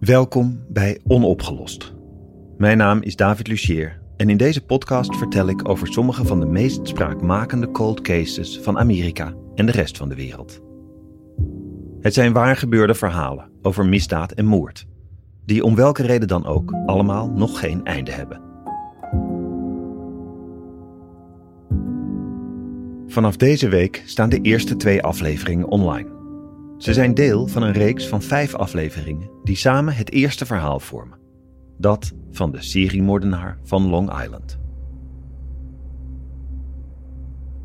Welkom bij Onopgelost. Mijn naam is David Lucier en in deze podcast vertel ik over sommige van de meest spraakmakende cold cases van Amerika en de rest van de wereld. Het zijn waar gebeurde verhalen over misdaad en moord, die om welke reden dan ook allemaal nog geen einde hebben. Vanaf deze week staan de eerste twee afleveringen online. Ze zijn deel van een reeks van vijf afleveringen die samen het eerste verhaal vormen. Dat van de seriemoordenaar van Long Island.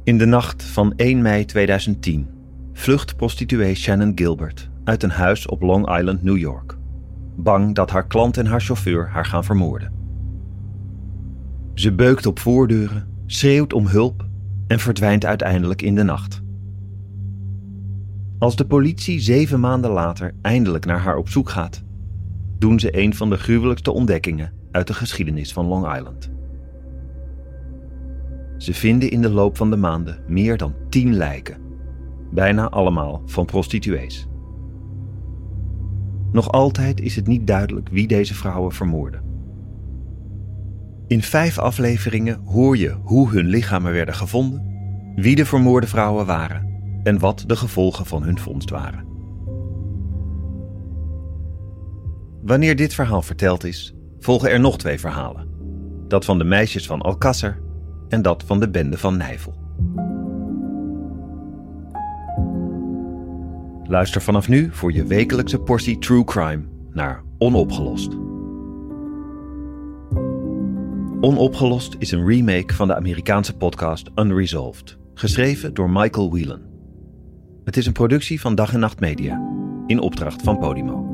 In de nacht van 1 mei 2010 vlucht prostituee Shannon Gilbert uit een huis op Long Island, New York. Bang dat haar klant en haar chauffeur haar gaan vermoorden. Ze beukt op voordeuren, schreeuwt om hulp en verdwijnt uiteindelijk in de nacht. Als de politie zeven maanden later eindelijk naar haar op zoek gaat, doen ze een van de gruwelijkste ontdekkingen uit de geschiedenis van Long Island. Ze vinden in de loop van de maanden meer dan tien lijken, bijna allemaal van prostituees. Nog altijd is het niet duidelijk wie deze vrouwen vermoorden. In vijf afleveringen hoor je hoe hun lichamen werden gevonden, wie de vermoorde vrouwen waren en wat de gevolgen van hun vondst waren. Wanneer dit verhaal verteld is, volgen er nog twee verhalen. Dat van de meisjes van Alcasser en dat van de bende van Nijvel. Luister vanaf nu voor je wekelijkse portie True Crime naar Onopgelost. Onopgelost is een remake van de Amerikaanse podcast Unresolved, geschreven door Michael Whelan. Het is een productie van Dag en Nacht Media, in opdracht van Podimo.